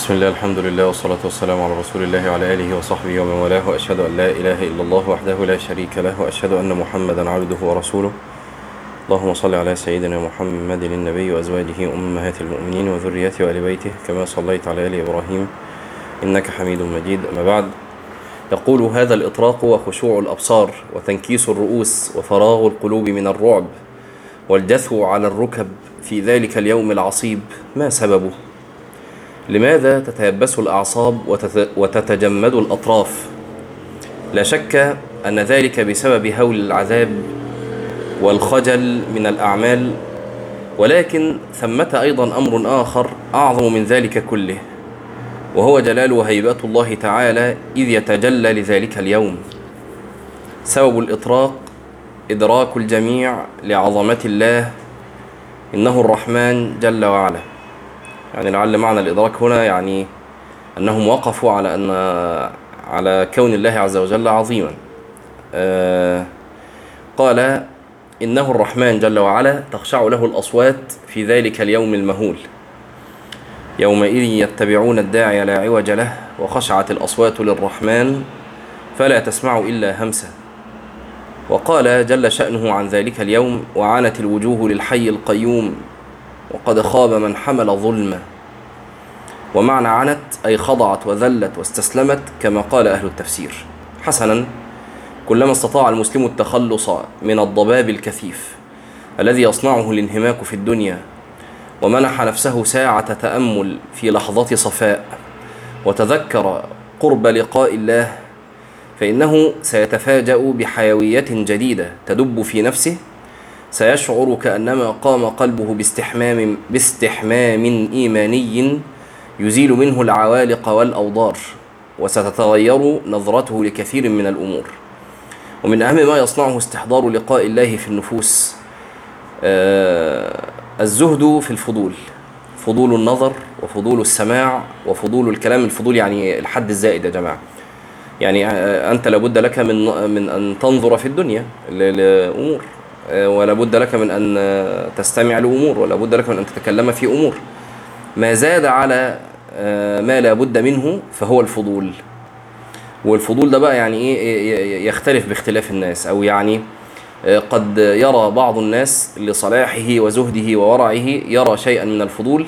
بسم الله الحمد لله والصلاة والسلام على رسول الله وعلى آله وصحبه ومن والاه وأشهد أن لا إله إلا الله وحده لا شريك له وأشهد أن محمدا عبده ورسوله. اللهم صل على سيدنا محمد النبي وأزواجه أمهات المؤمنين وذريته وآل بيته كما صليت على آل إبراهيم إنك حميد مجيد. أما بعد يقول هذا الإطراق وخشوع الأبصار وتنكيس الرؤوس وفراغ القلوب من الرعب والجثو على الركب في ذلك اليوم العصيب. ما سببه؟ لماذا تتيبس الأعصاب وتت- وتتجمد الأطراف؟ لا شك أن ذلك بسبب هول العذاب والخجل من الأعمال ولكن ثمة أيضا أمر آخر أعظم من ذلك كله وهو جلال وهيبة الله تعالى إذ يتجلى لذلك اليوم. سبب الإطراق إدراك الجميع لعظمة الله إنه الرحمن جل وعلا. يعني لعل معنى الإدراك هنا يعني أنهم وقفوا على أن على كون الله عز وجل عظيما. آه قال إنه الرحمن جل وعلا تخشع له الأصوات في ذلك اليوم المهول. يومئذ يتبعون الداعي لا عوج له وخشعت الأصوات للرحمن فلا تسمع إلا همسا وقال جل شأنه عن ذلك اليوم وعانت الوجوه للحي القيوم وقد خاب من حمل ظلما ومعنى عنت أي خضعت وذلت واستسلمت كما قال أهل التفسير. حسنا كلما استطاع المسلم التخلص من الضباب الكثيف الذي يصنعه الانهماك في الدنيا ومنح نفسه ساعة تأمل في لحظة صفاء وتذكر قرب لقاء الله فإنه سيتفاجأ بحيوية جديدة تدب في نفسه سيشعر كأنما قام قلبه باستحمام باستحمام إيماني يزيل منه العوالق والأوضار وستتغير نظرته لكثير من الأمور. ومن أهم ما يصنعه استحضار لقاء الله في النفوس آه، الزهد في الفضول فضول النظر وفضول السماع وفضول الكلام الفضول يعني الحد الزائد يا جماعة. يعني آه، أنت لابد لك من من أن تنظر في الدنيا ل- لأمور. آه، ولا بد لك من أن آه، تستمع لأمور ولا بد لك من أن تتكلم في أمور. ما زاد على آه، ما لا بد منه فهو الفضول. والفضول ده بقى يعني إيه ي- ي- يختلف باختلاف الناس أو يعني آه، قد يرى بعض الناس لصلاحه وزهده وورعه يرى شيئا من الفضول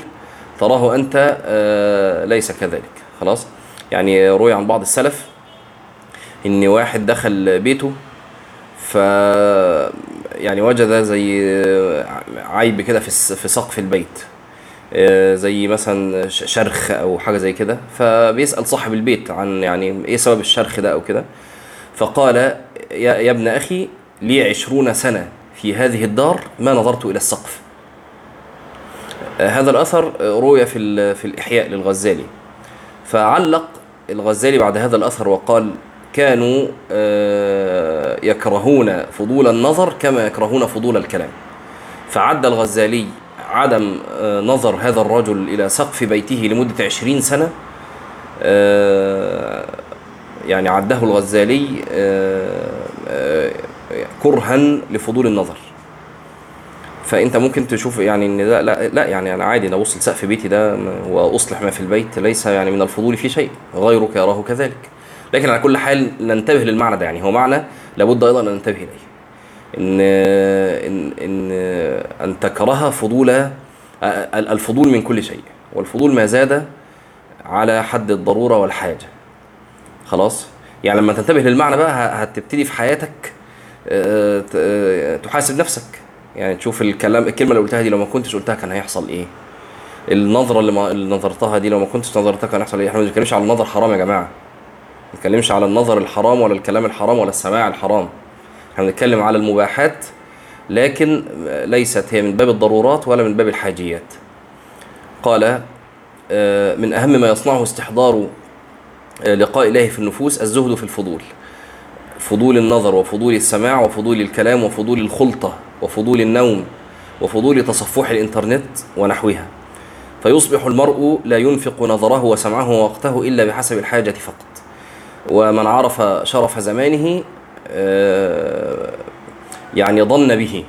تراه أنت آه، ليس كذلك. خلاص؟ يعني روي عن بعض السلف إن واحد دخل بيته ف يعني وجد زي عيب كده في في سقف البيت. آه، زي مثلا شرخ أو حاجة زي كده. فبيسأل صاحب البيت عن يعني إيه سبب الشرخ ده أو كده. فقال يا, يا ابن أخي لي عشرون سنة في هذه الدار ما نظرت إلى السقف. آه، هذا الأثر روي في في الإحياء للغزالي. فعلق الغزالي بعد هذا الأثر وقال كانوا آه، يكرهون فضول النظر كما يكرهون فضول الكلام. فعد الغزالي عدم آه، نظر هذا الرجل إلى سقف بيته لمدة عشرين سنة آه، يعني عده الغزالي آه، كرها لفضول النظر. فأنت ممكن تشوف يعني إن ده لا لا يعني أنا عادي أنا ابص لسقف بيتي ده وأصلح ما في البيت ليس يعني من الفضول في شيء غيرك يراه كذلك. لكن على كل حال ننتبه للمعنى ده. يعني هو معنى لابد أيضا أن ننتبه إليه. إن إن إن أن تكره فضول الفضول من كل شيء. والفضول ما زاد على حد الضرورة والحاجة. خلاص؟ يعني لما تنتبه للمعنى بقى هتبتدي في حياتك آه، آه، تحاسب نفسك. يعني تشوف الكلام الكلمة اللي قلتها دي لو ما كنتش قلتها كان هيحصل إيه؟ النظرة اللي, ما اللي نظرتها دي لو ما كنتش نظرتها كان هيحصل إيه؟ إحنا ما بنتكلمش على النظر حرام يا جماعة. ما على النظر الحرام ولا الكلام الحرام ولا السماع الحرام. إحنا بنتكلم على المباحات لكن ليست هي من باب الضرورات ولا من باب الحاجيات. قال آه، من أهم ما يصنعه استحضار آه، لقاء الله في النفوس الزهد في الفضول. فضول النظر وفضول السماع وفضول الكلام وفضول الخلطة وفضول النوم وفضول تصفح الإنترنت ونحوها. فيصبح المرء لا ينفق نظره وسمعه ووقته إلا بحسب الحاجة فقط. ومن عرف شرف زمانه آه، يعني ظن به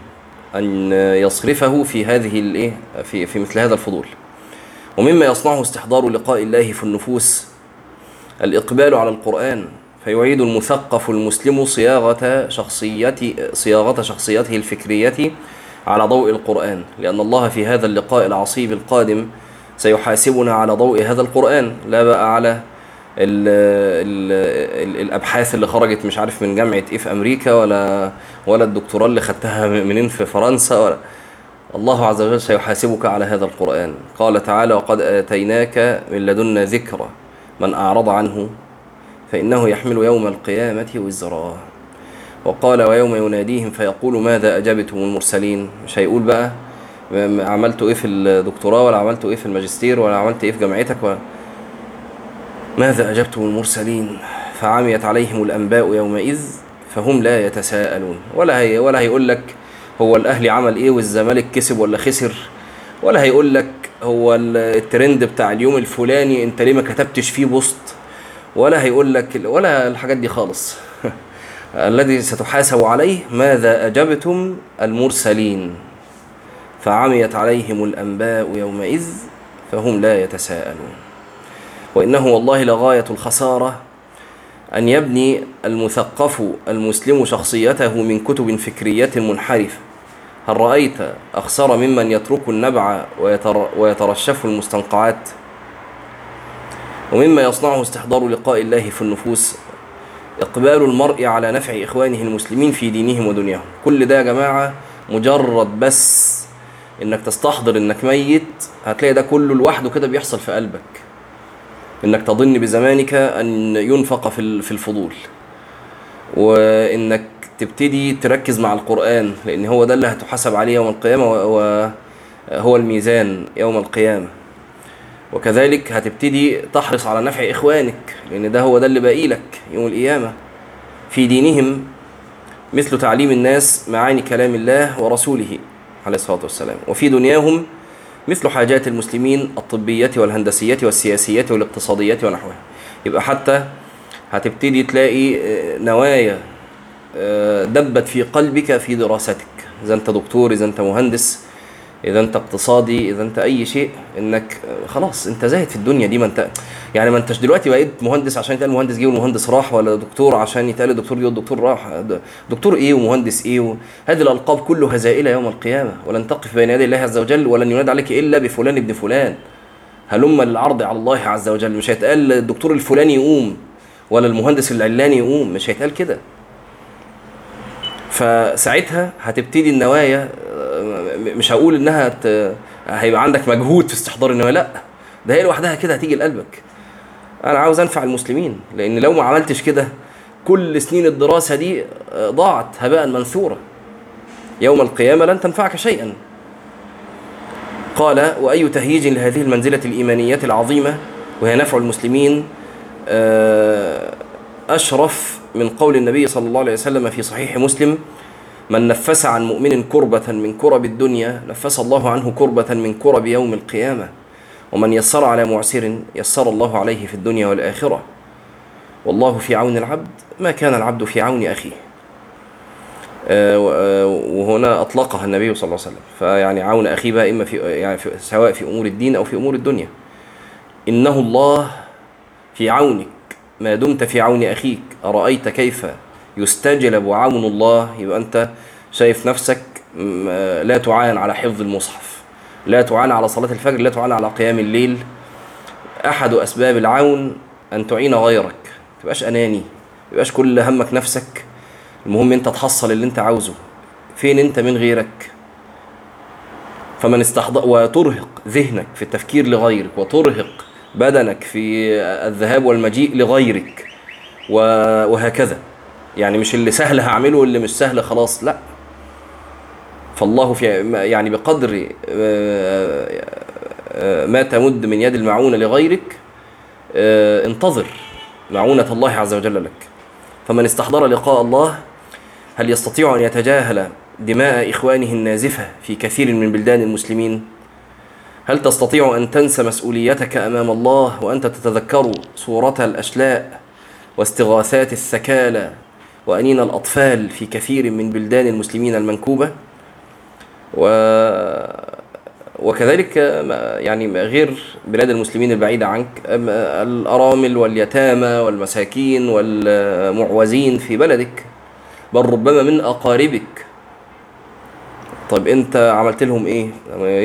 أن يصرفه في هذه الإيه في في مثل هذا الفضول. ومما يصنعه استحضار لقاء الله في النفوس. الإقبال على القرآن فيعيد المثقف المسلم صياغة شخصيته صياغة شخصيته الفكرية على ضوء القرآن لأن الله في هذا اللقاء العصيب القادم سيحاسبنا على ضوء هذا القرآن. لا بقى على ال ال ال الأبحاث اللي خرجت مش عارف من جامعة إيه في أمريكا ولا ولا الدكتوراه اللي خدتها منين في فرنسا ولا. الله عز وجل سيحاسبك على هذا القرآن. قال تعالى وقد آتيناك من لدنا ذكرى من أعرض عنه فإنه يحمل يوم القيامة وزرا. وقال ويوم يناديهم فيقول ماذا أجبتم المرسلين؟ مش هيقول بقى عملتوا إيه في الدكتوراه ولا عملتوا إيه في الماجستير ولا عملت إيه في جامعتك ولا. ماذا أجبتم المرسلين؟ فعميت عليهم الأنباء يومئذ فهم لا يتساءلون. ولا هي ولا هيقول لك هو الأهلي عمل إيه والزمالك كسب ولا خسر؟ ولا هيقول لك هو الترند بتاع اليوم الفلاني أنت ليه ما كتبتش فيه بوست؟ ولا هيقول لك ولا الحاجات دي خالص. الذي ستحاسب عليه ماذا أجبتم المرسلين؟ فعميت عليهم الأنباء يومئذ فهم لا يتساءلون. وإنه والله لغاية الخسارة أن يبني المثقف المسلم شخصيته من كتب فكرية منحرفة هل رأيت أخسر ممن يترك النبع ويتر ويترشف المستنقعات؟ ومما يصنعه استحضار لقاء الله في النفوس. إقبال المرء على نفع إخوانه المسلمين في دينهم ودنياهم. كل ده يا جماعة مجرد بس إنك تستحضر إنك ميت. هتلاقي ده كله لوحده كده بيحصل في قلبك. إنك تظن بزمانك أن ينفق في في الفضول. وإنك تبتدي تركز مع القرآن لأن هو ده اللي هتحاسب عليه يوم القيامة وهو الميزان يوم القيامة. وكذلك هتبتدي تحرص على نفع إخوانك لأن ده هو ده اللي باقي لك يوم القيامة. في دينهم مثل تعليم الناس معاني كلام الله ورسوله عليه الصلاة والسلام. وفي دنياهم مثل حاجات المسلمين الطبية والهندسية والسياسية والاقتصادية ونحوها. يبقى حتى هتبتدي تلاقي نوايا دبت في قلبك في دراستك. إذا أنت دكتور إذا أنت مهندس إذا أنت اقتصادي إذا أنت أي شيء إنك خلاص أنت زاهد في الدنيا دي. ما أنت يعني ما أنتش دلوقتي بقيت مهندس عشان يتقال مهندس جه والمهندس راح ولا دكتور عشان يتقال الدكتور جه والدكتور راح. دكتور إيه ومهندس و... هذه الألقاب كلها زائلة يوم القيامة. ولن تقف بين يدي الله عز وجل ولن ينادى عليك إلا بفلان ابن فلان. هلم للعرض على الله عز وجل. مش هيتقال الدكتور الفلاني يقوم ولا المهندس العلاني يقوم. مش هيتقال كده. فساعتها هتبتدي النوايا مش هقول إنها ت... هيبقى عندك مجهود في استحضار النوايا لأ. ده هي لوحدها كده هتيجي لقلبك. أنا عاوز أنفع المسلمين لأن لو ما عملتش كده كل سنين الدراسة دي ضاعت هباء منثورا يوم القيامة لن تنفعك شيئا. قال وأي تهييج لهذه المنزلة الإيمانية العظيمة وهي نفع المسلمين أشرف من قول النبي صلى الله عليه وسلم في صحيح مسلم من نفس عن مؤمن كربة من كرب الدنيا نفس الله عنه كربة من كرب يوم القيامة. ومن يسر على معسر يسر الله عليه في الدنيا والآخرة. والله في عون العبد ما كان العبد في عون أخيه. وهنا أطلقها النبي صلى الله عليه وسلم. فيعني عون أخيه بقى إما في يعني سواء في أمور الدين أو في أمور الدنيا. إنه الله في عونك. ما دمت في عون أخيك. أرأيت كيف يستجلب عون الله يبقى أنت شايف نفسك لا تعان على حفظ المصحف لا تعان على صلاة الفجر لا تعان على قيام الليل. أحد أسباب العون أن تعين غيرك تبقاش أناني تبقاش كل همك نفسك. المهم أنت تحصل اللي أنت عاوزه فين أنت من غيرك؟ فمن استحضر وترهق ذهنك في التفكير لغيرك وترهق بدنك في الذهاب والمجيء لغيرك وهكذا. يعني مش اللي سهل هعمله واللي مش سهل خلاص لا. فالله في يعني بقدر ما تمد من يد المعونة لغيرك انتظر معونة الله عز وجل لك. فمن استحضر لقاء الله هل يستطيع أن يتجاهل دماء إخوانه النازفة في كثير من بلدان المسلمين؟ هل تستطيع أن تنسى مسؤوليتك أمام الله وأنت تتذكر صورة الأشلاء واستغاثات الثكالى وأنين الأطفال في كثير من بلدان المسلمين المنكوبة. و... وكذلك يعني غير بلاد المسلمين البعيدة عنك الأرامل واليتامى والمساكين والمعوزين في بلدك. بل ربما من أقاربك. طيب أنت عملت لهم إيه؟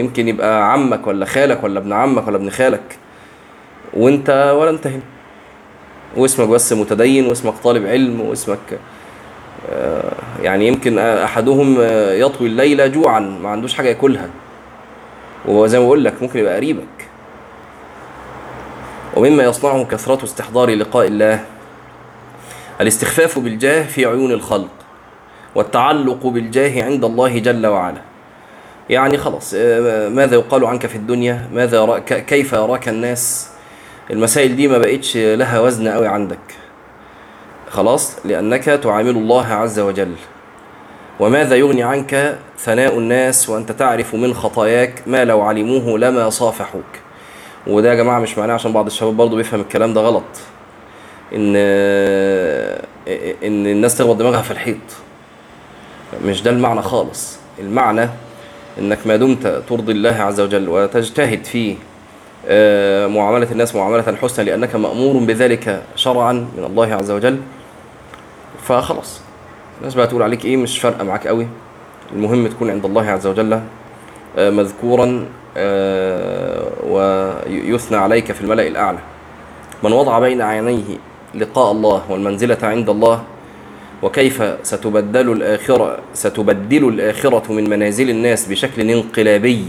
يمكن يبقى عمك ولا خالك ولا ابن عمك ولا ابن خالك. وأنت ولا أنت هنا. واسمك بس متدين واسمك طالب علم واسمك آه، يعني يمكن أحدهم آه، يطوي الليل جوعا ما عندوش حاجة ياكلها. وهو زي ما بقول لك ممكن يبقى قريبك. ومما يصنعه كثرة استحضار لقاء الله. الاستخفاف بالجاه في عيون الخلق. والتعلق بالجاه عند الله جل وعلا. يعني خلاص آه، ماذا يقال عنك في الدنيا؟ ماذا كيف يراك الناس؟ المسائل دي ما بقتش لها وزن قوي عندك. خلاص؟ لأنك تعامل الله عز وجل. وماذا يغني عنك ثناء الناس وأنت تعرف من خطاياك ما لو علموه لما صافحوك. وده يا جماعة مش معناه عشان بعض الشباب برضو بيفهم الكلام ده غلط. إن إن الناس تخبط دماغها في الحيط. مش ده المعنى خالص. المعنى إنك ما دمت ترضي الله عز وجل وتجتهد في آه، معاملة الناس معاملة حسنى لأنك مأمور بذلك شرعا من الله عز وجل فخلاص. الناس بقى تقول عليك إيه؟ مش فارقة معاك قوي. المهم تكون عند الله عز وجل آه، مذكورا آه، ويثنى عليك في الملأ الأعلى. من وضع بين عينيه لقاء الله والمنزلة عند الله وكيف ستبدل الآخرة ستبدل الآخرة من منازل الناس بشكل انقلابي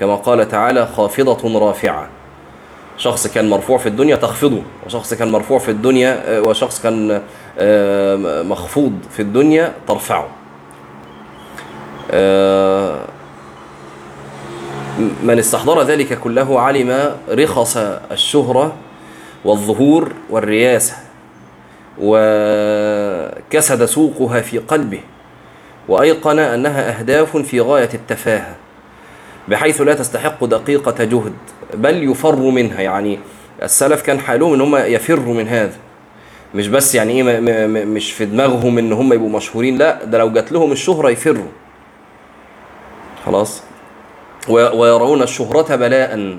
كما قال تعالى خافضة رافعة. شخص كان مرفوع في الدنيا تخفضه وشخص كان مرفوع في الدنيا آه، وشخص كان آه، مخفوض في الدنيا ترفعه. آه، من استحضر ذلك كله علم رخص الشهرة والظهور والرياسة وكسد سوقها في قلبه وأيقن أنها أهداف في غاية التفاهة. بحيث لا تستحق دقيقة جهد بل يفر منها. يعني السلف كان حالهم إن هم يفروا من هذا. مش بس يعني إيه مش في دماغهم إن هم يبقوا مشهورين لا ده لو جات لهم الشهرة يفروا. خلاص؟ ويرون الشهرة بلاء.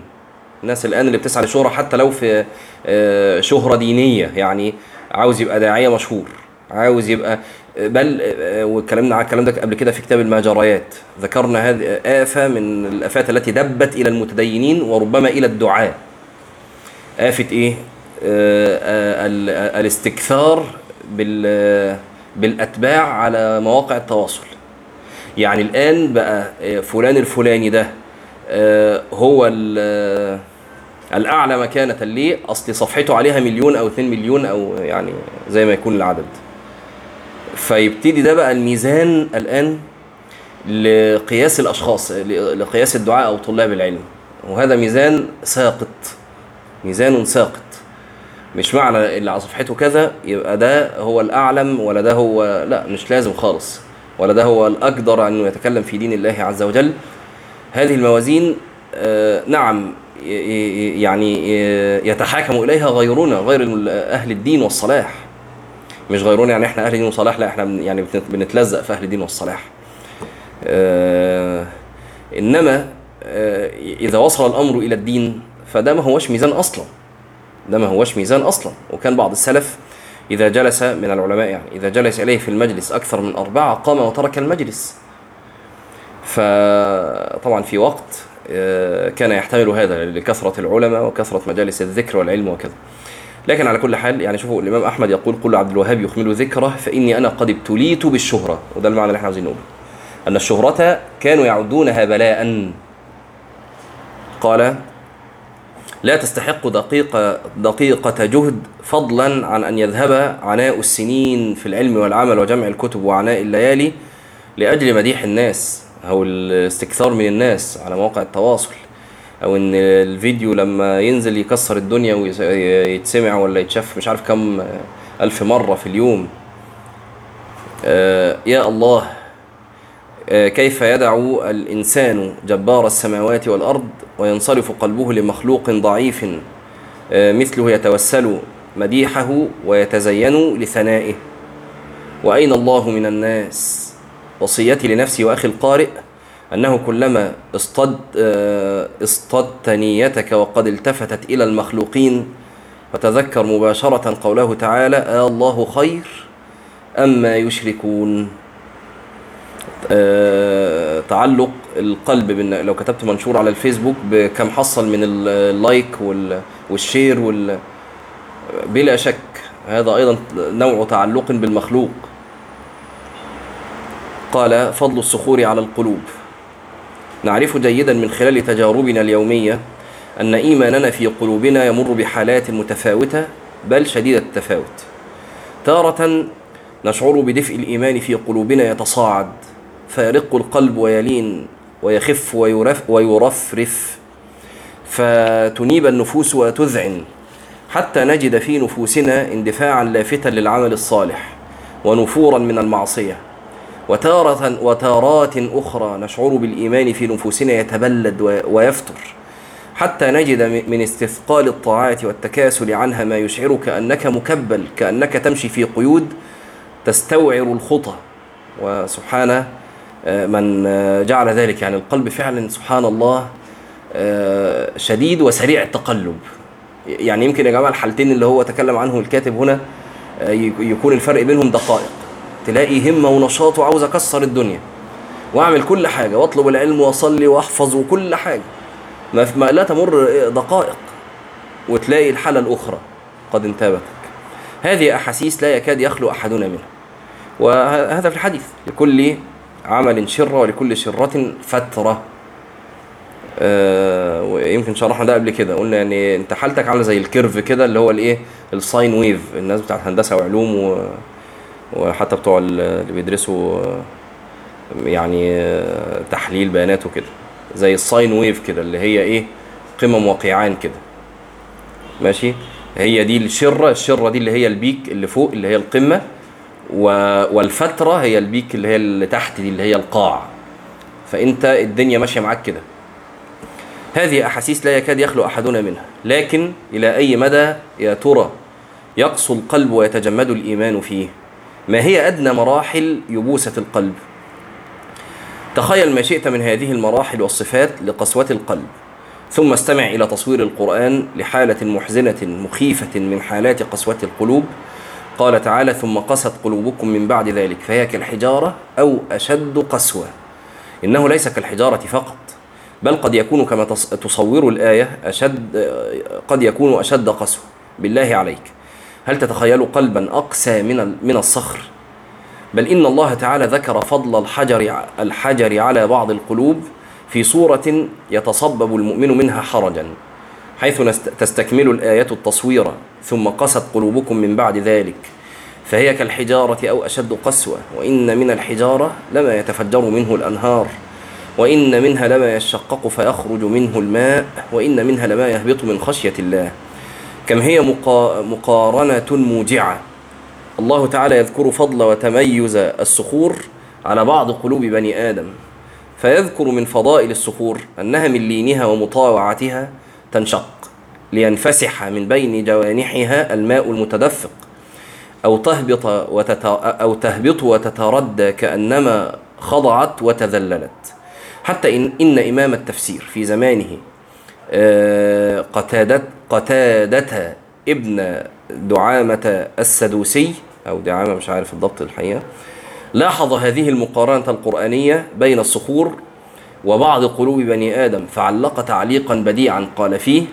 الناس الآن اللي بتسعى للشهرة حتى لو في آه، شهرة دينية يعني عاوز يبقى داعية مشهور عاوز يبقى بل واتكلمنا على الكلام ده قبل كده في كتاب المجريات ذكرنا هذه آفة من الآفات التي دبت إلى المتدينين وربما إلى الدعاة. آفة إيه؟ آه، ال- الاستكثار بال بالأتباع على مواقع التواصل. يعني الآن بقى آه، فلان الفلاني ده آه، هو ال- الأعلى مكانة ليه؟ أصل صفحته عليها مليون أو اتنين مليون أو يعني زي ما يكون العدد. فيبتدي ده بقى الميزان الآن لقياس الأشخاص لقياس الدعاء أو طلاب العلم. وهذا ميزان ساقط ميزان ساقط. مش معنى اللي على صفحته كذا يبقى ده هو الأعلم ولا ده هو لا مش لازم خالص. ولا ده هو الأقدر أنه يتكلم في دين الله عز وجل. هذه الموازين آه، نعم يعني ي- يتحاكم إليها غيرنا غير أهل الدين والصلاح. مش غيرنا يعني إحنا أهل الدين والصلاح لا إحنا يعني بنت- بنتلزق في أهل الدين والصلاح. آه، إنما آه، إذا وصل الأمر إلى الدين فده ما هوش ميزان أصلا. ده ما هوش ميزان أصلا. وكان بعض السلف إذا جلس من العلماء يعني إذا جلس إليه في المجلس أكثر من أربعة قام وترك المجلس. فطبعا في وقت آه، كان يحتمل هذا لكثرة العلماء وكثرة مجالس الذكر والعلم وكذا. لكن على كل حال يعني شوفوا الإمام أحمد يقول قل عبد الوهاب يخمل ذكره فإني أنا قد ابتليت بالشهرة. وده المعنى اللي إحنا عاوزين نقوله. أن الشهرة كانوا يعدونها بلاء. قال لا تستحق دقيقة دقيقة جهد فضلا عن أن يذهب عناء السنين في العلم والعمل وجمع الكتب وعناء الليالي لأجل مديح الناس أو الاستكثار من الناس على مواقع التواصل. أو إن الفيديو لما ينزل يكسر الدنيا ويتسمع ولا يتشاف مش عارف كم ألف مرة في اليوم. آه، يا الله. آه، كيف يدع الإنسان جبار السماوات والأرض وينصرف قلبه لمخلوق ضعيف؟ آه، مثله يتوسل مديحه ويتزين لثنائه. وأين الله من الناس؟ وصيتي لنفسي وأخي القارئ. أنه كلما اصطد آه، اصطدت نيتك وقد التفتت إلى المخلوقين. فتذكر مباشرة قوله تعالى آه الله خير أما يشركون. آه، تعلق القلب بن لو كتبت منشور على الفيسبوك بكم حصل من اللايك وال- والشير وال بلا شك هذا أيضا نوع تعلق بالمخلوق. قال فضل الصخور على القلوب. نعرف جيدا من خلال تجاربنا اليومية أن إيماننا في قلوبنا يمر بحالات متفاوتة بل شديدة التفاوت. تارة نشعر بدفء الإيمان في قلوبنا يتصاعد فيرق القلب ويلين ويخف ويرف ويرفرف فتنيب النفوس وتذعن حتى نجد في نفوسنا اندفاعا لافتا للعمل الصالح ونفورا من المعصية. وتارة وتارات أخرى نشعر بالإيمان في نفوسنا يتبلد ويفتر حتى نجد من استثقال الطاعات والتكاسل عنها ما يشعرك أنك مكبل كأنك تمشي في قيود تستوعر الخطى. وسبحانه آه، من آه، جعل ذلك يعني القلب فعلا سبحان الله آه، شديد وسريع التقلب. يعني يمكن يا جماعة الحالتين اللي هو تكلم عنه الكاتب هنا يكون الفرق بينهم دقائق. تلاقي همة ونشاط وعاوز أكسر الدنيا. وأعمل كل حاجة وأطلب العلم وأصلي وأحفظ وكل حاجة. ما, لا تمر دقائق وتلاقي الحالة الأخرى قد انتابتك. هذه أحاسيس لا يكاد يخلو أحدنا منها. وهذا في الحديث لكل عمل شرة ولكل شرة فترة. آه ويمكن شرحنا ده قبل كده. قلنا يعني انت حالتك عاملة زي ال curve كده اللي هو الإيه؟ ال sine wave. الناس بتاعت هندسة وعلوم و وحتى بتوع ال- اللي بيدرسوا آه، يعني آه، تحليل بيانات وكده زي ال sine wave كده اللي هي إيه قمم وقيعان كده. ماشي؟ هي دي الشرة الشرة دي اللي هي البيك اللي فوق اللي هي القمة. والفترة هي البيك اللي هي اللي تحت دي اللي هي القاع. فأنت الدنيا ماشية معاك كده. هذه أحاسيس لا يكاد يخلو أحدنا منها. لكن إلى أي مدى يا ترى يقسو القلب ويتجمد الإيمان فيه؟ ما هي أدنى مراحل يبوسة القلب؟ تخيل ما شئت من هذه المراحل والصفات لقسوة القلب. ثم استمع إلى تصوير القرآن لحالة محزنة مخيفة من حالات قسوة القلوب. قال تعالى ثم قست قلوبكم من بعد ذلك فهي كالحجارة أو أشد قسوة. إنه ليس كالحجارة فقط بل قد يكون كما تص- تصور الآية أشد قد يكون أشد قسوة. بالله عليك. هل تتخيل قلبا أقسى من من الصخر؟ بل إن الله تعالى ذكر فضل الحجر الحجر على بعض القلوب في صورة يتصبب المؤمن منها حرجا حيث تستكمل الآية التصوير ثم قست قلوبكم من بعد ذلك فهي كالحجارة أو أشد قسوة وإن من الحجارة لما يتفجر منه الأنهار وإن منها لما يشقق فيخرج منه الماء وإن منها لما يهبط من خشية الله. كم هي مقا- مقارنة موجعة. الله تعالى يذكر فضل وتميز الصخور على بعض قلوب بني آدم فيذكر من فضائل الصخور أنها من لينها ومطاوعتها تنشق لينفسح من بين جوانحها الماء المتدفق أو تهبط وتت... أو تهبط وتتردى كأنما خضعت وتذللت. حتى إن, إن إمام التفسير في زمانه آه، قتادة قتادة ابن دعامة السدوسي أو دعامة مش عارف الضبط الحقيقة. لاحظ هذه المقارنة القرآنية بين الصخور وبعض قلوب بني آدم فعلق تعليقا بديعا. قال فيه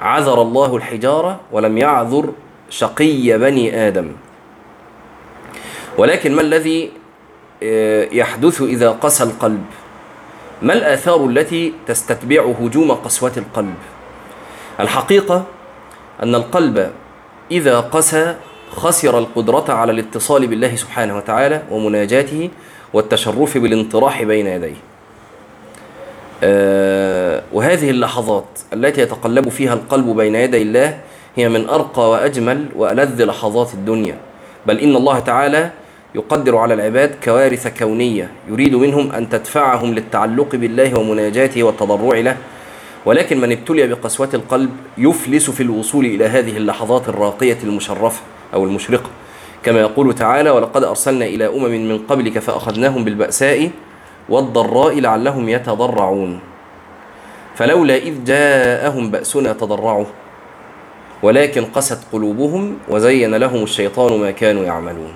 عذر الله الحجارة ولم يعذر شقي بني آدم. ولكن ما الذي آه، يحدث إذا قسى القلب؟ ما الآثار التي تستتبع هجوم قسوة القلب؟ الحقيقة أن القلب إذا قسى خسر القدرة على الاتصال بالله سبحانه وتعالى ومناجاته والتشرف بالانطراح بين يديه. آه، وهذه اللحظات التي يتقلب فيها القلب بين يدي الله هي من أرقى وأجمل وألذ لحظات الدنيا. بل إن الله تعالى يقدر على العباد كوارث كونية يريد منهم أن تدفعهم للتعلق بالله ومناجاته والتضرع له ولكن من ابتلي بقسوة القلب يفلس في الوصول إلى هذه اللحظات الراقية المشرفة أو المشرقة. كما يقول تعالى ولقد أرسلنا إلى أمم من قبلك فأخذناهم بالبأساء والضراء لعلهم يتضرعون. فلولا إذ جاءهم بأسنا تضرعوا. ولكن قست قلوبهم وزين لهم الشيطان ما كانوا يعملون.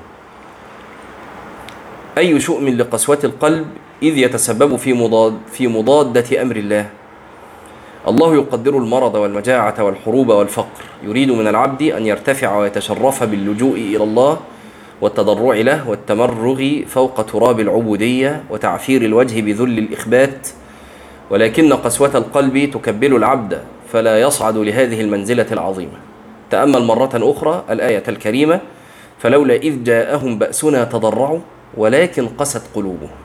أي شؤم لقسوة القلب إذ يتسبب في مضاد في مضادة أمر الله؟ الله يقدر المرض والمجاعة والحروب والفقر. يريد من العبد أن يرتفع ويتشرف باللجوء إلى الله والتضرع له والتمرغ فوق تراب العبودية وتعفير الوجه بذل الإخبات. ولكن قسوة القلب تكبل العبد فلا يصعد لهذه المنزلة العظيمة. تأمل مرة أخرى الآية الكريمة فلولا إذ جاءهم بأسنا تضرعوا ولكن قست قلوبهم.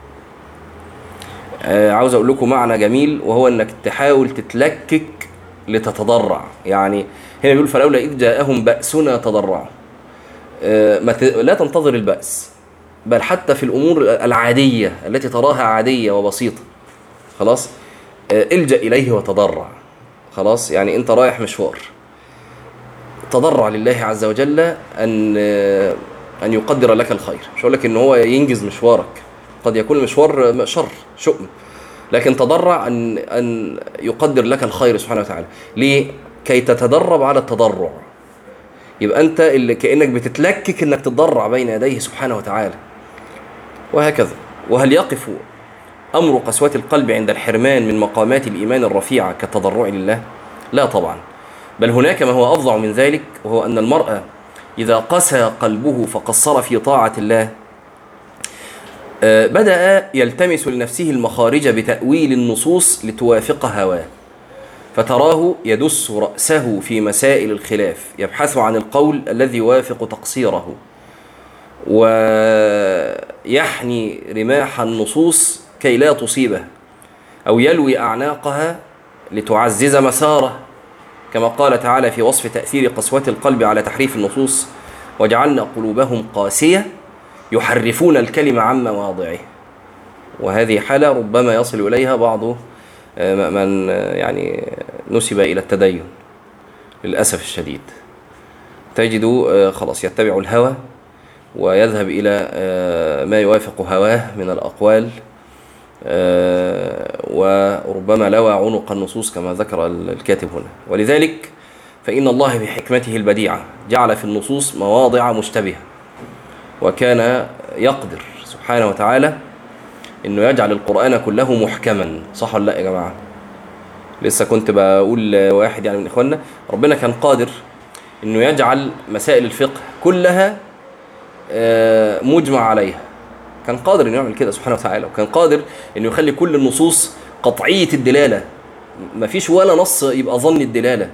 عاوز أقول لكم معنى جميل وهو أنك تحاول تتلكك لتتضرع. يعني هنا بيقول فلولا إذ جاءهم بأسنا تضرعوا. آه. لا تنتظر البأس بل حتى في الأمور العادية التي تراها عادية وبسيطة. خلاص؟ آه إلجأ إليه وتضرع. خلاص؟ يعني أنت رايح مشوار. تضرع لله عز وجل آه أن يقدر لك الخير. مش هقول لك إن هو ينجز مشوارك. قد يكون المشوار شر شؤم. لكن تضرع أن أن يقدر لك الخير سبحانه وتعالى. ليه؟ كي تتدرب على التضرع. يبقى أنت اللي كأنك بتتلكك إنك تتضرع بين يديه سبحانه وتعالى. وهكذا. وهل يقف أمر قسوة القلب عند الحرمان من مقامات الإيمان الرفيعة كالتضرع لله؟ لا طبعا. بل هناك ما هو أفظع من ذلك وهو أن المرأة إذا قسى قلبه فقصر في طاعة الله بدأ يلتمس لنفسه المخارج بتأويل النصوص لتوافق هواه. فتراه يدس رأسه في مسائل الخلاف يبحث عن القول الذي يوافق تقصيره. ويحني رماح النصوص كي لا تصيبه أو يلوي أعناقها لتعزز مساره. كما قال تعالى في وصف تأثير قسوة القلب على تحريف النصوص وجعلنا قلوبهم قاسية يحرفون الكلمة عن مواضعه. وهذه حالة ربما يصل إليها بعض من يعني نسب إلى التدين للأسف الشديد. تجد خلاص يتبع الهوى ويذهب إلى ما يوافق هواه من الأقوال وربما لوى عنق النصوص كما ذكر الكاتب هنا. ولذلك فإن الله بحكمته البديعة جعل في النصوص مواضع مشتبهة. وكان يقدر سبحانه وتعالى إنه يجعل القرآن كله محكما. صح ولا لا يا جماعة؟ لسه كنت بقول لواحد يعني من إخواننا ربنا كان قادر إنه يجعل مسائل الفقه كلها مجمع عليها. كان قادر إنه يعمل كده سبحانه وتعالى وكان قادر إنه يخلي كل النصوص قطعية الدلالة. ما فيش ولا نص يبقى ظن الدلالة.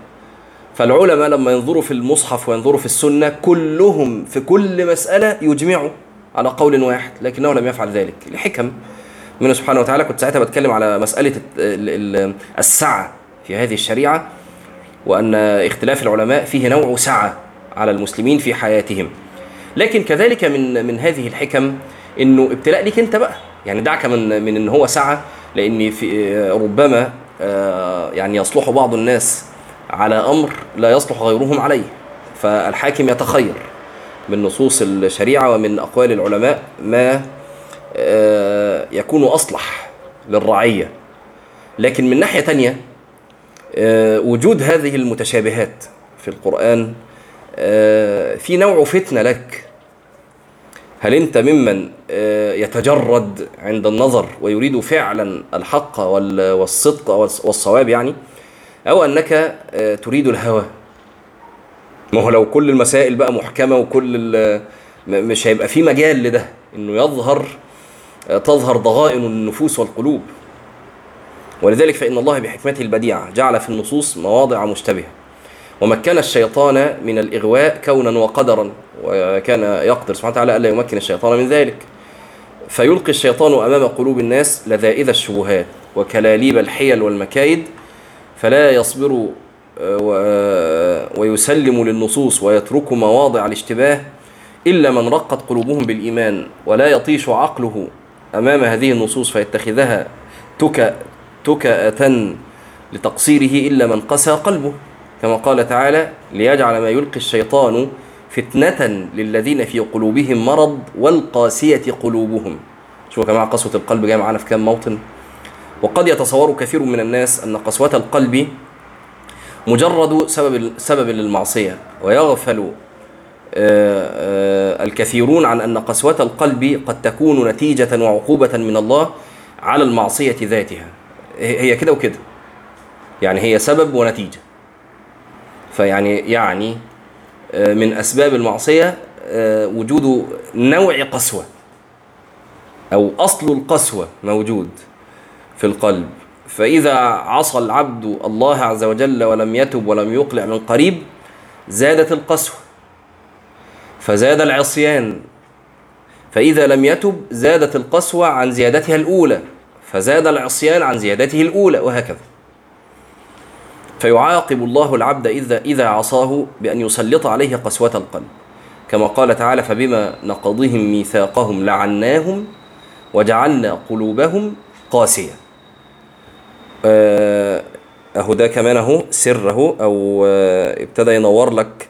فالعلماء لما ينظروا في المصحف وينظروا في السنة كلهم في كل مسألة يجمعوا على قول واحد لكنه لم يفعل ذلك. لحكم منه سبحانه وتعالى كنت ساعتها بتكلم على مسألة السعة في هذه الشريعة وأن اختلاف العلماء فيه نوع سعة على المسلمين في حياتهم. لكن كذلك من من هذه الحكم إنه ابتلاء ليك أنت بقى. يعني دعك من من إن هو سعة لأن في ربما يعني يصلح بعض الناس على أمر لا يصلح غيرهم عليه. فالحاكم يتخير من نصوص الشريعة ومن أقوال العلماء ما يكون أصلح للرعية. لكن من ناحية تانية وجود هذه المتشابهات في القرآن في نوع فتنة لك. هل أنت ممن يتجرد عند النظر ويريد فعلا الحق والصدق والصواب يعني؟ أو أنك تريد الهوى. ما هو لو كل المسائل بقى محكمة وكل مش هيبقى في مجال لده. إنه يظهر تظهر ضغائن النفوس والقلوب. ولذلك فإن الله بحكمته البديعة جعل في النصوص مواضع مشتبهة. ومكن الشيطان من الإغواء كونا وقدرا وكان يقدر سبحانه وتعالى ألا يمكن الشيطان من ذلك. فيلقي الشيطان أمام قلوب الناس لذائذ الشبهات وكلاليب الحيل والمكايد فلا يصبر ويسلم للنصوص ويترك مواضع الاشتباه إلا من رقت قلوبهم بالإيمان ولا يطيش عقله أمام هذه النصوص فيتخذها تكأ تكأة لتقصيره إلا من قسى قلبه. كما قال تعالى ليجعل ما يلقي الشيطان فتنة للذين في قلوبهم مرض والقاسية قلوبهم. شوفوا يا جماعة قسوة القلب جاية معانا في كام موطن؟ وقد يتصور كثير من الناس أن قسوة القلب مجرد سبب سبب للمعصية ويغفل آه، آه، الكثيرون عن أن قسوة القلب قد تكون نتيجة وعقوبة من الله على المعصية ذاتها. هي كده وكده. يعني هي سبب ونتيجة. فيعني يعني آه، من أسباب المعصية آه، وجود نوع قسوة أو أصل القسوة موجود. في القلب. فإذا عصى العبد الله عز وجل ولم يتب ولم يقلع من قريب زادت القسوة. فزاد العصيان. فإذا لم يتب زادت القسوة عن زيادتها الأولى. فزاد العصيان عن زيادته الأولى وهكذا. فيعاقب الله العبد إذا إذا عصاه بأن يسلط عليه قسوة القلب. كما قال تعالى فبما نقضهم ميثاقهم لعناهم وجعلنا قلوبهم قاسية. آه، أهو ده كمان أهو سر أهو أو آه، ابتدى ينور لك.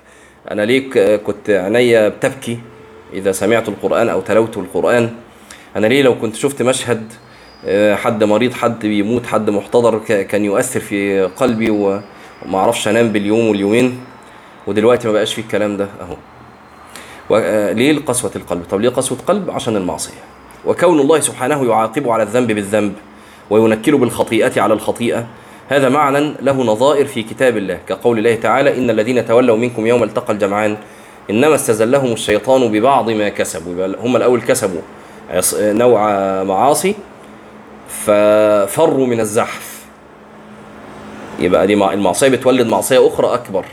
أنا ليك آه، كنت عينيا بتبكي إذا سمعت القرآن أو تلوت القرآن. أنا ليه لو كنت شفت مشهد حد مريض حد بيموت حد محتضر كان يؤثر في قلبي وما أعرفش أنام باليوم واليومين. ودلوقتي ما بقاش فيه الكلام ده أهو. ليه قسوة القلب؟ طب ليه قسوة قلب؟ عشان المعصية. وكون الله سبحانه يعاقبه على الذنب بالذنب. وينكله بالخطيئة على الخطيئة. هذا معنى له نظائر في كتاب الله كقول الله تعالى إن الذين تولوا منكم يوم التقى الجمعان إنما استزلهم الشيطان ببعض ما كسبوا. هم الأول كسبوا. نوع معاصي ففروا من الزحف. يبقى دي مع- المعصية بتولد معصية أخرى أكبر.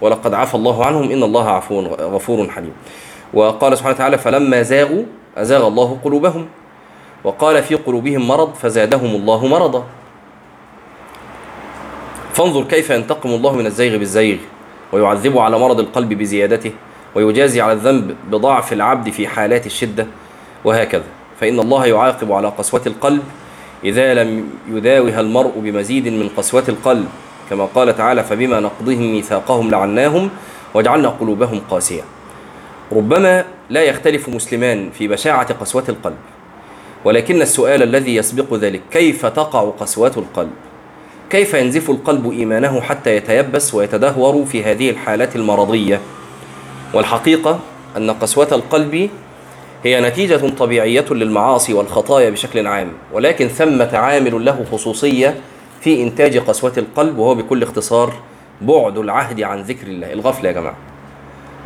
ولقد عفى الله عنهم إن الله عفو غفور حليم. وقال سبحانه وتعالى فلما زاغوا أزاغ الله قلوبهم. وقال في قلوبهم مرض فزادهم الله مرضا. فانظر كيف ينتقم الله من الزيغ بالزيغ ويعذبه على مرض القلب بزيادته ويجازي على الذنب بضعف العبد في حالات الشدة وهكذا. فإن الله يعاقب على قسوة القلب إذا لم يداوها المرء بمزيد من قسوة القلب كما قال تعالى فبما نقضهم ميثاقهم لعناهم وجعلنا قلوبهم قاسية. ربما لا يختلف مسلمان في بشاعة قسوة القلب. ولكن السؤال الذي يسبق ذلك كيف تقع قسوة القلب؟ كيف ينزف القلب إيمانه حتى يتيبس ويتدهور في هذه الحالات المرضية؟ والحقيقة أن قسوة القلب هي نتيجة طبيعية للمعاصي والخطايا بشكل عام ولكن ثمة عامل له خصوصية في إنتاج قسوة القلب وهو بكل اختصار بعد العهد عن ذكر الله. الغفلة يا جماعة.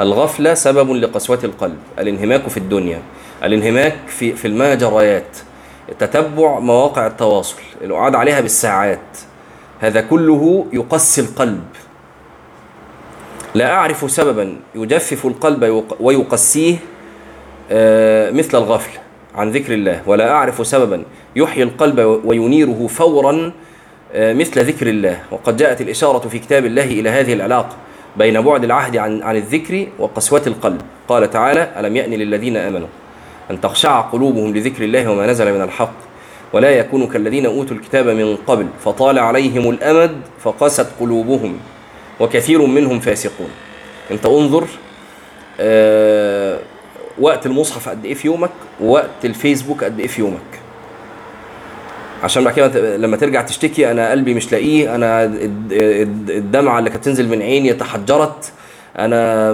الغفلة سبب لقسوة القلب. الانهماك في الدنيا. الانهماك في, في المجريات تتبع مواقع التواصل القعاد عليها بالساعات. هذا كله يقسي القلب. لا أعرف سببا يجفف القلب ويقسيه آه، مثل الغفلة عن ذكر الله. ولا أعرف سببا يحيي القلب وينيره فورا آه، مثل ذكر الله. وقد جاءت الإشارة في كتاب الله إلى هذه العلاقة بين بعد العهد عن عن الذكر وقسوة القلب. قال تعالى ألم يأن للذين آمنوا؟ أن تخشع قلوبهم لذكر الله وما نزل من الحق ولا يكونوا كالذين أوتوا الكتاب من قبل فطال عليهم الأمد فقست قلوبهم وكثير منهم فاسقون. أنت انظر آه وقت المصحف قد إيه في يومك ووقت الفيسبوك قد إيه في يومك. عشان بعد كده لما ترجع تشتكي أنا قلبي مش لاقيه أنا الد- الد- الدمعة اللي كانت تنزل من عيني تحجرت أنا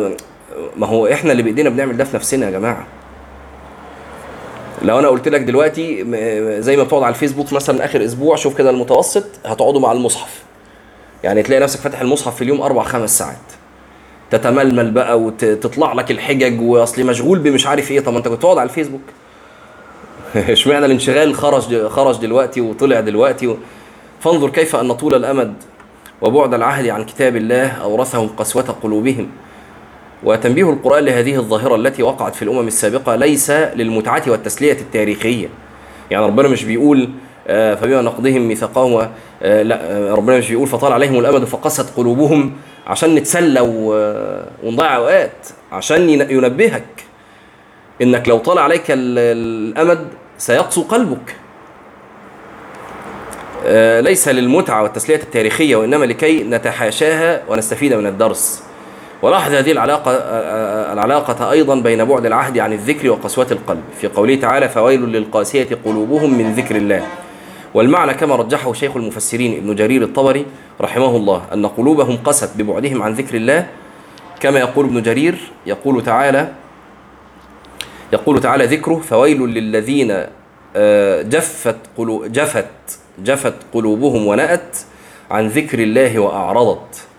ما هو إحنا اللي بإيدينا بنعمل ده في نفسنا يا جماعة. لو أنا قلت لك دلوقتي زي ما بتقعد على الفيسبوك مثلا آخر أسبوع شوف كده المتوسط هتقعدوا مع المصحف. يعني تلاقي نفسك فاتح المصحف في اليوم أربع خمس ساعات. تتململ بقى وتطلع لك الحجج وأصلي مشغول بمش عارف إيه. طب ما أنت كنت تقعد على الفيسبوك. إشمعنى الانشغال خرج خرج دلوقتي وطلع دلوقتي و... فانظر كيف أن طول الأمد وبعد العهد عن كتاب الله أورثهم قسوة قلوبهم. وتنبيه القرآن لهذه الظاهرة التي وقعت في الأمم السابقة ليس للمتعة والتسلية التاريخية. يعني ربنا مش بيقول آه، فبما نقضهم ميثاقهم آه، لا آه، ربنا مش بيقول فطال عليهم الأمد فقست قلوبهم عشان نتسلى ونضيع أوقات عشان ين- ينبهك. إنك لو طال عليك ال- الأمد سيقسو قلبك. ليس للمتعة والتسلية التاريخية وإنما لكي نتحاشاها ونستفيد من الدرس. ولاحظ هذه العلاقة العلاقة أيضا بين بعد العهد عن الذكر وقسوة القلب. في قوله تعالى فويل للقاسية قلوبهم من ذكر الله والمعنى كما رجحه شيخ المفسرين ابن جرير الطبري رحمه الله أن قلوبهم قست ببعدهم عن ذكر الله. كما يقول ابن جرير يقول تعالى يقول تعالى ذكره فويل للذين آه، جفت قلو جفت جفت قلوبهم ونأت عن ذكر الله وأعرضت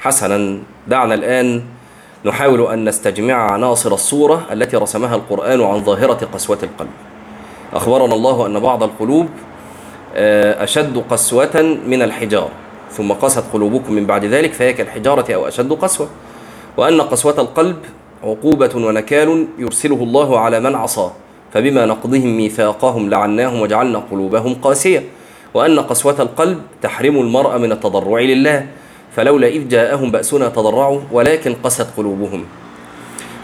حسنا. دعنا الآن نحاول أن نستجمع عناصر الصورة التي رسمها القرآن عن ظاهرة قسوة القلب. أخبرنا الله أن بعض القلوب آه، أشد قسوة من الحجارة ثم قست قلوبكم من بعد ذلك فهي كالحجارة أو أشد قسوة. وأن قسوة القلب عقوبة ونكال يرسله الله على من عصاه فبما نقضهم ميثاقهم لعناهم وجعلنا قلوبهم قاسية. وأن قسوة القلب تحرم المرء من التضرع لله فلولا إذ جاءهم بأسنا تضرعوا ولكن قست قلوبهم.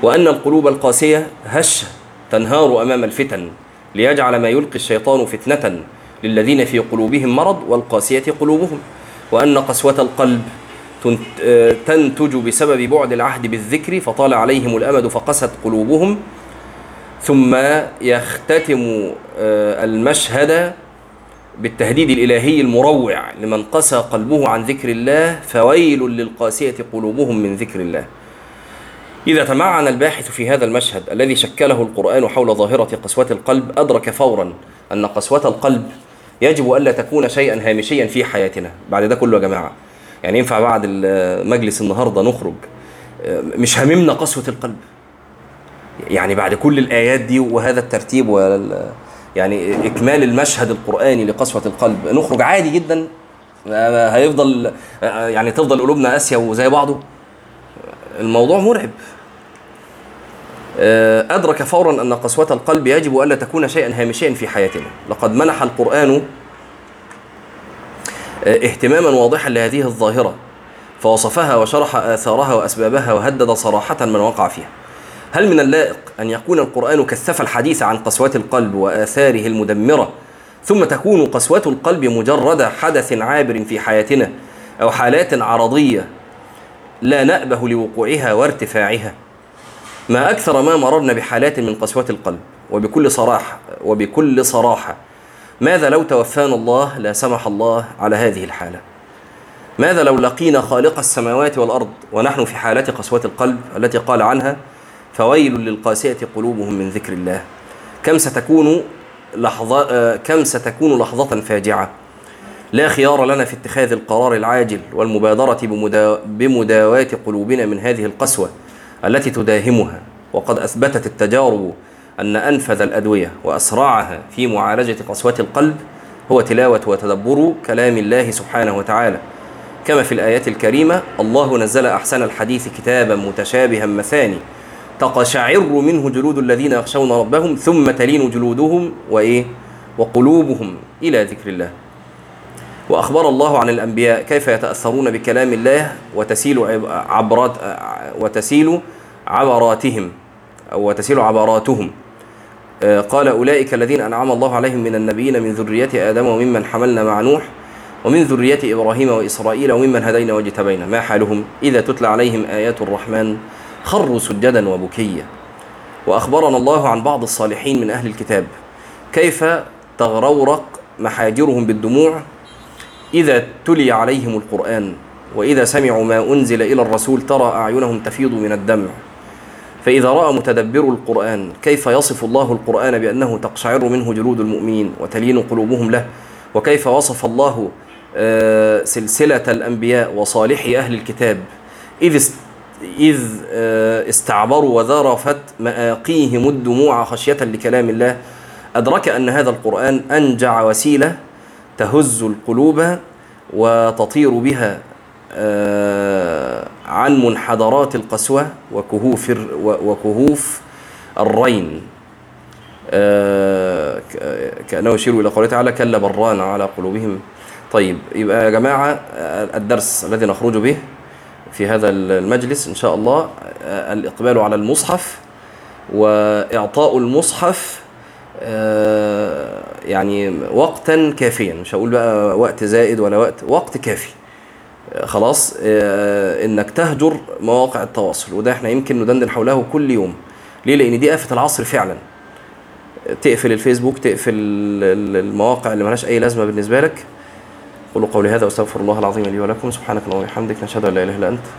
وأن القلوب القاسية هشة تنهار أمام الفتن ليجعل ما يلقي الشيطان فتنة للذين في قلوبهم مرض والقاسية قلوبهم. وأن قسوة القلب تنتج بسبب بعد العهد بالذكر فطال عليهم الأمد فقست قلوبهم. ثم يختتم آه، المشهد بالتهديد الإلهي المروع لمن قسى قلبه عن ذكر الله فويل للقاسية قلوبهم من ذكر الله. إذا تمعن الباحث في هذا المشهد الذي شكله القرآن حول ظاهرة قسوة القلب أدرك فورا أن قسوة القلب يجب ألا تكون شيئا هامشيا في حياتنا. بعد ده كله يا جماعة يعني ينفع بعد المجلس النهاردة نخرج؟ مش هاممنا قسوة القلب. يعني بعد كل الآيات دي وهذا الترتيب وال يعني إكمال المشهد القرآني لقسوة القلب. نخرج عادي جدا. هيفضل يعني تفضل قلوبنا قاسية وزي بعضه. الموضوع مرعب. أدرك فورا أن قسوة القلب يجب ألا تكون شيئا هامشيا في حياتنا. لقد منح القرآن اهتماما واضحا لهذه الظاهرة فوصفها وشرح آثارها وأسبابها وهدد صراحة من وقع فيها. هل من اللائق أن يكون القرآن كثف الحديث عن قسوة القلب وآثاره المدمرة ثم تكون قسوة القلب مجرد حدث عابر في حياتنا أو حالات عرضية لا نأبه لوقوعها وارتفاعها؟ ما أكثر ما مررنا بحالات من قسوة القلب وبكل صراحة وبكل صراحة ماذا لو توفانا الله لا سمح الله على هذه الحالة؟ ماذا لو لقينا خالق السماوات والأرض ونحن في حالة قسوة القلب التي قال عنها فويل للقاسية قلوبهم من ذكر الله. كم ستكون لحظة كم ستكون لحظة فاجعة؟ لا خيار لنا في اتخاذ القرار العاجل والمبادرة بمداواة قلوبنا من هذه القسوة التي تداهمها. وقد أثبتت التجارب أن أنفذ الأدوية وأسرعها في معالجة قسوة القلب هو تلاوة وتدبر كلام الله سبحانه وتعالى. كما في الآيات الكريمة الله نزل أحسن الحديث كتابا متشابها مثاني تقشعر منه جلود الذين يخشون ربهم ثم تلين جلودهم وإيه؟ وقلوبهم إلى ذكر الله. وأخبر الله عن الأنبياء كيف يتأثرون بكلام الله وتسيل عبرات وتسيل عبراتهم أو وتسيل عبراتهم. آه، قال أولئك الذين أنعم الله عليهم من النبيين من ذرية آدم وممن حملنا مع نوح ومن ذرية إبراهيم وإسرائيل وممن هدينا واجتبينا. ما حالهم؟ إذا تتلى عليهم آيات الرحمن خروا سجدا وبكيا. وأخبرنا الله عن بعض الصالحين من أهل الكتاب. كيف تغرورق محاجرهم بالدموع إذا تلي عليهم القرآن؟ وإذا سمعوا ما أنزل إلى الرسول ترى أعينهم تفيض من الدمع. فإذا رأى متدبر القرآن كيف يصف الله القرآن بأنه تقشعر منه جلود المؤمنين وتلين قلوبهم له؟ وكيف وصف الله آه، سلسلة الأنبياء وصالحي أهل الكتاب؟ إذ إذ آه، استعبروا وذرفت مآقيهم الدموع خشية لكلام الله. أدرك أن هذا القرآن أنجع وسيلة تهز القلوب وتطير بها آه، عن منحدرات القسوة وكهوف وكهوف الرين. آه، كأنه يشير إلى قوله تعالى كلا بران على قلوبهم. طيب يبقى يا جماعة الدرس الذي نخرج به في هذا المجلس إن شاء الله الإقبال على المصحف وإعطاء المصحف يعني وقتا كافيا مش هقول بقى وقت زائد ولا وقت وقت كافي. آه، خلاص آه، إنك تهجر مواقع التواصل وده إحنا يمكن ندندن حوله كل يوم. ليه؟ لأن دي آفة العصر فعلا. تقفل الفيسبوك تقفل ال- المواقع اللي ملهاش أي لازمة بالنسبة لك. قولوا قولي هذا وأستغفر الله العظيم لي ولكم. سبحانك اللهم وبحمدك نشهد أن لا إله إلا أنت.